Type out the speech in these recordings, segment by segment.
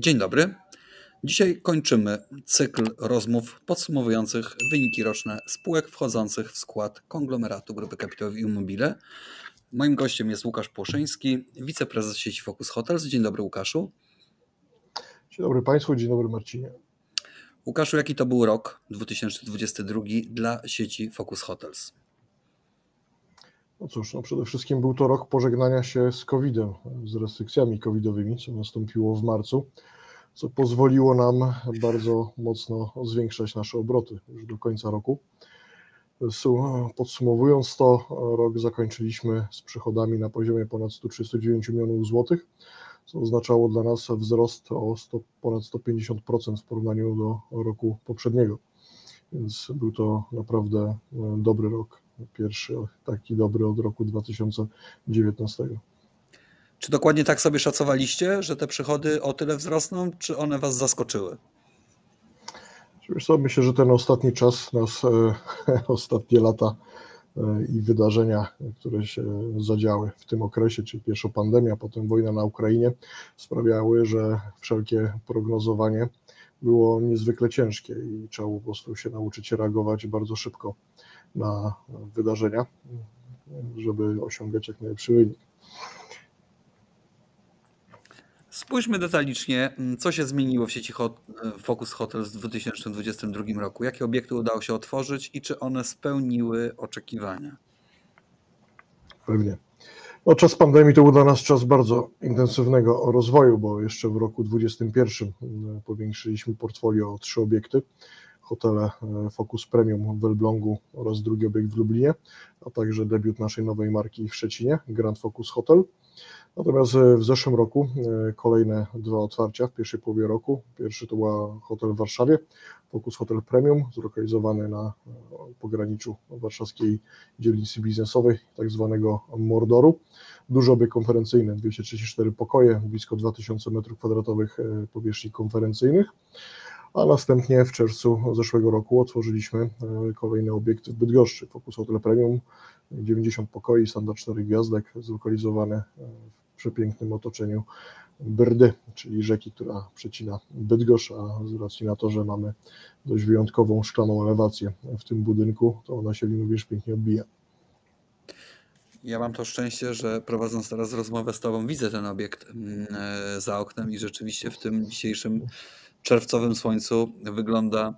Dzień dobry. Dzisiaj kończymy cykl rozmów podsumowujących wyniki roczne spółek wchodzących w skład konglomeratu Grupy Kapitałowej Immobile. Moim gościem jest Łukasz Płoszyński, wiceprezes sieci Focus Hotels. Dzień dobry Łukaszu. Dzień dobry Państwu, dzień dobry Marcinie. Łukaszu, jaki to był rok 2022 dla sieci Focus Hotels? No cóż, no przede wszystkim był to rok pożegnania się z COVID-em, z restrykcjami covidowymi, co nastąpiło w marcu, co pozwoliło nam bardzo mocno zwiększać nasze obroty już do końca roku. Podsumowując to, rok zakończyliśmy z przychodami na poziomie ponad 139 milionów złotych, co oznaczało dla nas wzrost o 100, ponad 150% w porównaniu do roku poprzedniego. Więc był to naprawdę dobry rok pierwszy taki dobry od roku 2019. Czy dokładnie tak sobie szacowaliście, że te przychody o tyle wzrosną, czy one Was zaskoczyły? Wiesz co, myślę, że ten ostatni czas nas, e, ostatnie lata e, i wydarzenia, które się zadziały w tym okresie, czyli pierwsza pandemia, potem wojna na Ukrainie, sprawiały, że wszelkie prognozowanie było niezwykle ciężkie i trzeba po prostu się nauczyć reagować bardzo szybko na wydarzenia, żeby osiągać jak najlepszy wynik. Spójrzmy detalicznie, co się zmieniło w sieci Focus Hotels w 2022 roku. Jakie obiekty udało się otworzyć i czy one spełniły oczekiwania? Pewnie. No, czas pandemii to był dla nas czas bardzo intensywnego rozwoju, bo jeszcze w roku 2021 powiększyliśmy portfolio o trzy obiekty hotele e, Focus Premium w Elblągu oraz drugi obiekt w Lublinie, a także debiut naszej nowej marki w Szczecinie, Grand Focus Hotel. Natomiast e, w zeszłym roku e, kolejne dwa otwarcia w pierwszej połowie roku. Pierwszy to był hotel w Warszawie, Focus Hotel Premium, zlokalizowany na pograniczu warszawskiej dzielnicy biznesowej, tak zwanego Mordoru. Duży obiekt konferencyjny, 234 pokoje, blisko 2000 m2 powierzchni konferencyjnych a następnie w czerwcu zeszłego roku otworzyliśmy e, kolejny obiekt w Bydgoszczy, Focus Hotel Premium, 90 pokoi, standard 4 gwiazdek, zlokalizowane w przepięknym otoczeniu Brdy, czyli rzeki, która przecina Bydgoszcz, a z racji na to, że mamy dość wyjątkową szklaną elewację w tym budynku, to ona się również pięknie odbija. Ja mam to szczęście, że prowadząc teraz rozmowę z Tobą, widzę ten obiekt mm, e, za oknem i rzeczywiście w tym dzisiejszym czerwcowym słońcu wygląda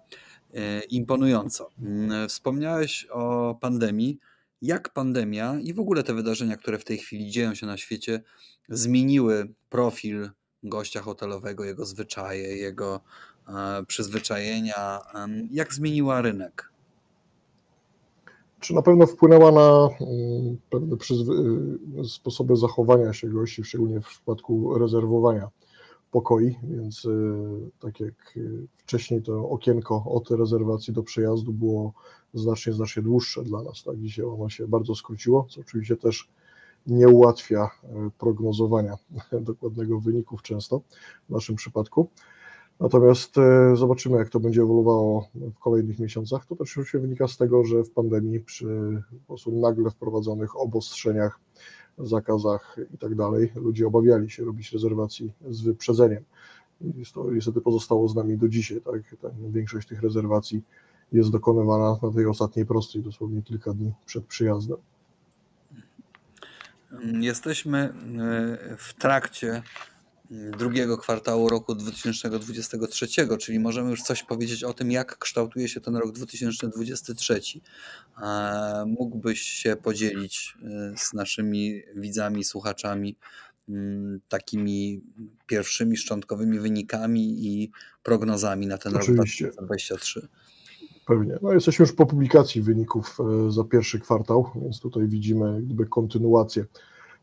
e, imponująco. Mm, wspomniałeś o pandemii. Jak pandemia i w ogóle te wydarzenia, które w tej chwili dzieją się na świecie, zmieniły profil gościa hotelowego, jego zwyczaje, jego e, przyzwyczajenia? Jak zmieniła rynek? Czy na pewno wpłynęła na mm, pewne sposoby zachowania się gości, szczególnie w przypadku rezerwowania pokoi, więc y, tak jak y, wcześniej to okienko od rezerwacji do przejazdu było znacznie, znacznie dłuższe dla nas, tak dzisiaj ono się bardzo skróciło, co oczywiście też nie ułatwia y, prognozowania dokładnego wyników często w naszym przypadku. Natomiast zobaczymy, jak to będzie ewoluowało w kolejnych miesiącach. To też oczywiście wynika z tego, że w pandemii przy po prostu nagle wprowadzonych obostrzeniach zakazach i tak dalej, ludzie obawiali się robić rezerwacji z wyprzedzeniem. I to niestety pozostało z nami do dzisiaj. Tak? Większość tych rezerwacji jest dokonywana na tej ostatniej prostej, dosłownie kilka dni przed przyjazdem. Jesteśmy e, w trakcie drugiego kwartału roku 2023, czyli możemy już coś powiedzieć o tym, jak kształtuje się ten rok 2023. E, mógłbyś się podzielić e, z naszymi widzami, słuchaczami mm, takimi pierwszymi szczątkowymi wynikami i prognozami na ten Oczywiście. rok 2023? Pewnie. No, jesteśmy już po publikacji wyników e, za pierwszy kwartał, więc tutaj widzimy jakby kontynuację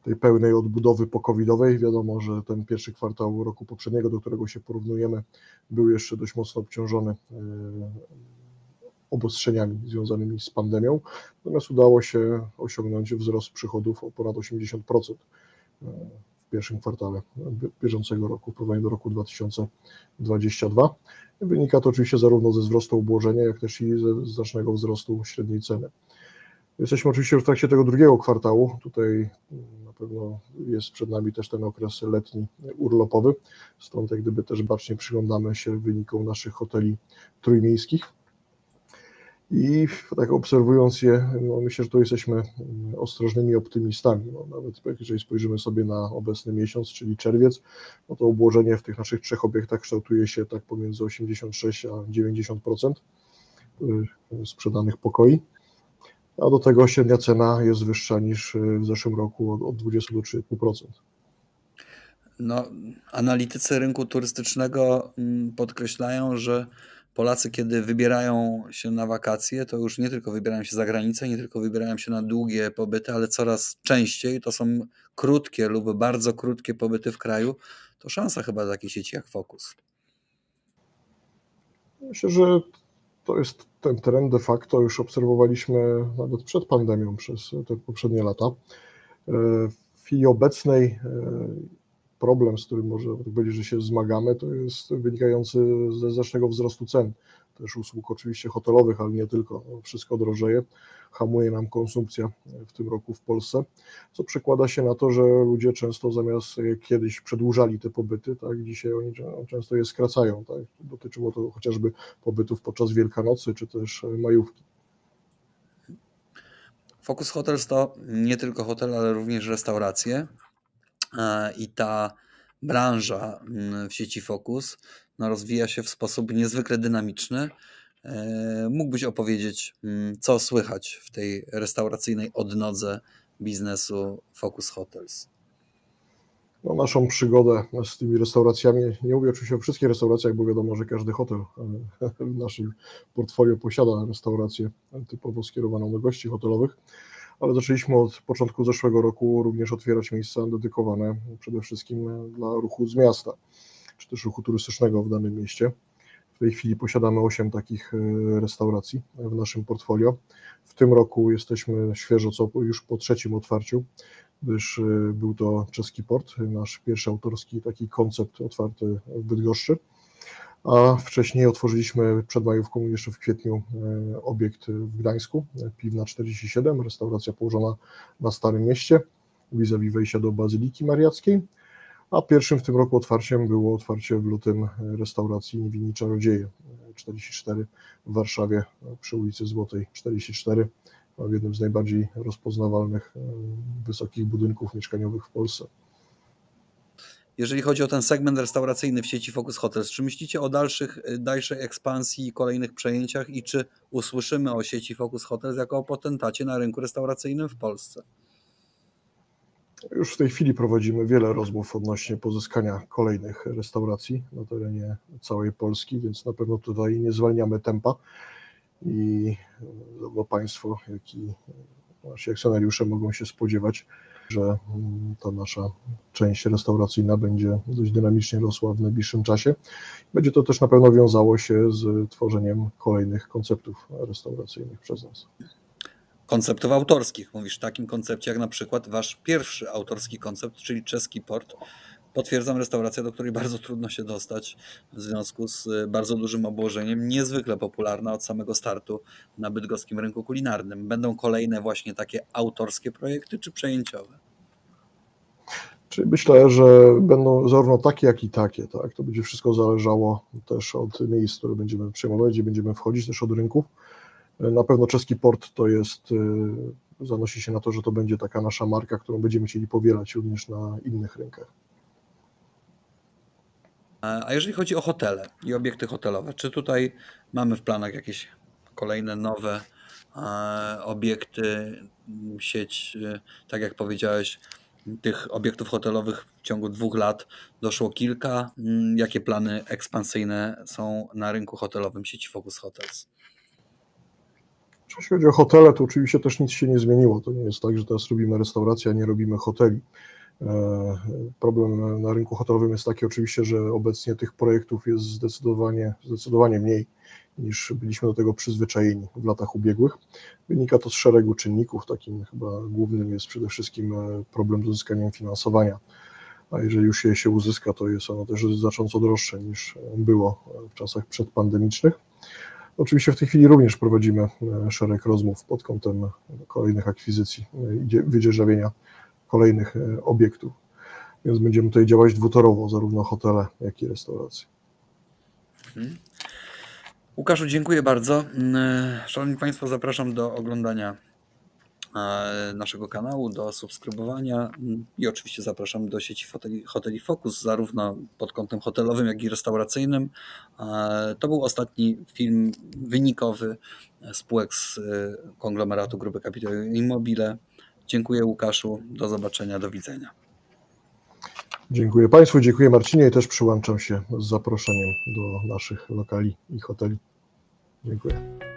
tej pełnej odbudowy pokowidowej. Wiadomo, że ten pierwszy kwartał roku poprzedniego, do którego się porównujemy, był jeszcze dość mocno obciążony e, obostrzeniami związanymi z pandemią, natomiast udało się osiągnąć wzrost przychodów o ponad 80% e, w pierwszym kwartale bieżącego roku w porównaniu do roku 2022. Wynika to oczywiście zarówno ze wzrostu obłożenia, jak też i ze znacznego wzrostu średniej ceny. Jesteśmy oczywiście w trakcie tego drugiego kwartału. Tutaj na pewno jest przed nami też ten okres letni urlopowy, stąd jak gdyby też bacznie przyglądamy się wynikom naszych hoteli trójmiejskich. I tak obserwując je, no myślę, że tu jesteśmy ostrożnymi optymistami. No nawet jeżeli spojrzymy sobie na obecny miesiąc, czyli czerwiec, no to obłożenie w tych naszych trzech obiektach kształtuje się tak pomiędzy 86 a 90% y, sprzedanych pokoi a do tego średnia cena jest wyższa niż y, w zeszłym roku od, od 20 do 30%. No, analitycy rynku turystycznego mm, podkreślają, że Polacy, kiedy wybierają się na wakacje, to już nie tylko wybierają się za granicę, nie tylko wybierają się na długie pobyty, ale coraz częściej to są krótkie lub bardzo krótkie pobyty w kraju. To szansa chyba dla takiej sieci jak Focus. Myślę, że to jest ten trend de facto już obserwowaliśmy nawet przed pandemią przez te poprzednie lata. E, w chwili obecnej e, problem, z którym może tak powiedzieć, że się zmagamy, to jest wynikający ze znacznego wzrostu cen też usług oczywiście hotelowych, ale nie tylko. No, wszystko drożeje, hamuje nam konsumpcja w tym roku w Polsce, co przekłada się na to, że ludzie często zamiast kiedyś przedłużali te pobyty, tak, dzisiaj oni często je skracają. Tak. Dotyczyło to chociażby pobytów podczas Wielkanocy czy też majówki. Focus Hotels to nie tylko hotel, ale również restauracje. E, I ta branża mm, w sieci Focus no, rozwija się w sposób niezwykle dynamiczny. E, mógłbyś opowiedzieć, mm, co słychać w tej restauracyjnej odnodze biznesu Focus Hotels? No, naszą przygodę z tymi restauracjami, nie mówię oczywiście o wszystkich restauracjach, bo wiadomo, że każdy hotel w naszym portfolio posiada restaurację typowo skierowaną do gości hotelowych, ale zaczęliśmy od początku zeszłego roku również otwierać miejsca dedykowane przede wszystkim dla ruchu z miasta czy też ruchu turystycznego w danym mieście. W tej chwili posiadamy 8 takich e, restauracji w naszym portfolio. W tym roku jesteśmy świeżo co już po trzecim otwarciu, gdyż e, był to czeski port, nasz pierwszy autorski taki koncept otwarty w Bydgoszczy. A wcześniej otworzyliśmy przed majówką jeszcze w kwietniu e, obiekt w Gdańsku, Piwna 47, restauracja położona na Starym Mieście, vis-a-vis wejścia do Bazyliki Mariackiej a pierwszym w tym roku otwarciem było otwarcie w lutym restauracji Niewinni Czarodzieje 44 w Warszawie przy ulicy Złotej 44, w jednym z najbardziej rozpoznawalnych e, wysokich budynków mieszkaniowych w Polsce. Jeżeli chodzi o ten segment restauracyjny w sieci Focus Hotels, czy myślicie o dalszych, e, dalszej ekspansji, kolejnych przejęciach i czy usłyszymy o sieci Focus Hotels jako o potentacie na rynku restauracyjnym w Polsce? Już w tej chwili prowadzimy wiele rozmów odnośnie pozyskania kolejnych restauracji na terenie całej Polski, więc na pewno tutaj nie zwalniamy tempa i zarówno Państwo, jak i nasi akcjonariusze mogą się spodziewać, że ta nasza część restauracyjna będzie dość dynamicznie rosła w najbliższym czasie. Będzie to też na pewno wiązało się z tworzeniem kolejnych konceptów restauracyjnych przez nas konceptów autorskich. Mówisz w takim koncepcie jak na przykład wasz pierwszy autorski koncept, czyli czeski port. Potwierdzam restaurację, do której bardzo trudno się dostać w związku z y, bardzo dużym obłożeniem, niezwykle popularna od samego startu na bydgoskim rynku kulinarnym. Będą kolejne właśnie takie autorskie projekty czy przejęciowe? Czyli myślę, że będą zarówno takie, jak i takie. Tak? To będzie wszystko zależało też od miejsc, które będziemy przejmować, gdzie będziemy wchodzić, też od rynków. Na pewno czeski port to jest, y, zanosi się na to, że to będzie taka nasza marka, którą będziemy chcieli powielać również na innych rynkach. A jeżeli chodzi o hotele i obiekty hotelowe, czy tutaj mamy w planach jakieś kolejne nowe obiekty, sieć, y, tak jak powiedziałeś, tych obiektów hotelowych w ciągu dwóch lat doszło kilka. Mm, jakie plany ekspansyjne są na rynku hotelowym sieci Focus Hotels? Jeśli chodzi o hotele, to oczywiście też nic się nie zmieniło. To nie jest tak, że teraz robimy restaurację, a nie robimy hoteli. E, problem na rynku hotelowym jest taki oczywiście, że obecnie tych projektów jest zdecydowanie, zdecydowanie mniej niż byliśmy do tego przyzwyczajeni w latach ubiegłych. Wynika to z szeregu czynników. Takim chyba głównym jest przede wszystkim e, problem z uzyskaniem finansowania. A jeżeli już je się uzyska, to jest ono też znacząco droższe niż było w czasach przedpandemicznych. Oczywiście w tej chwili również prowadzimy e, szereg rozmów pod kątem kolejnych akwizycji e, i dzie- wydzierżawienia kolejnych e, obiektów. Więc będziemy tutaj działać dwutorowo, zarówno hotele, jak i restauracje. Łukaszu, dziękuję bardzo. Mm, Szanowni Państwo, zapraszam do oglądania naszego kanału, do subskrybowania mm, i oczywiście zapraszam do sieci hoteli, hoteli Focus, zarówno pod kątem hotelowym, jak i restauracyjnym. E, To był ostatni film wynikowy spółek z e, konglomeratu Grupy Kapitał Immobile. Dziękuję Łukaszu, do zobaczenia, do widzenia. Dziękuję Państwu, dziękuję Marcinie i też przyłączam się z zaproszeniem do naszych lokali i hoteli. Dziękuję.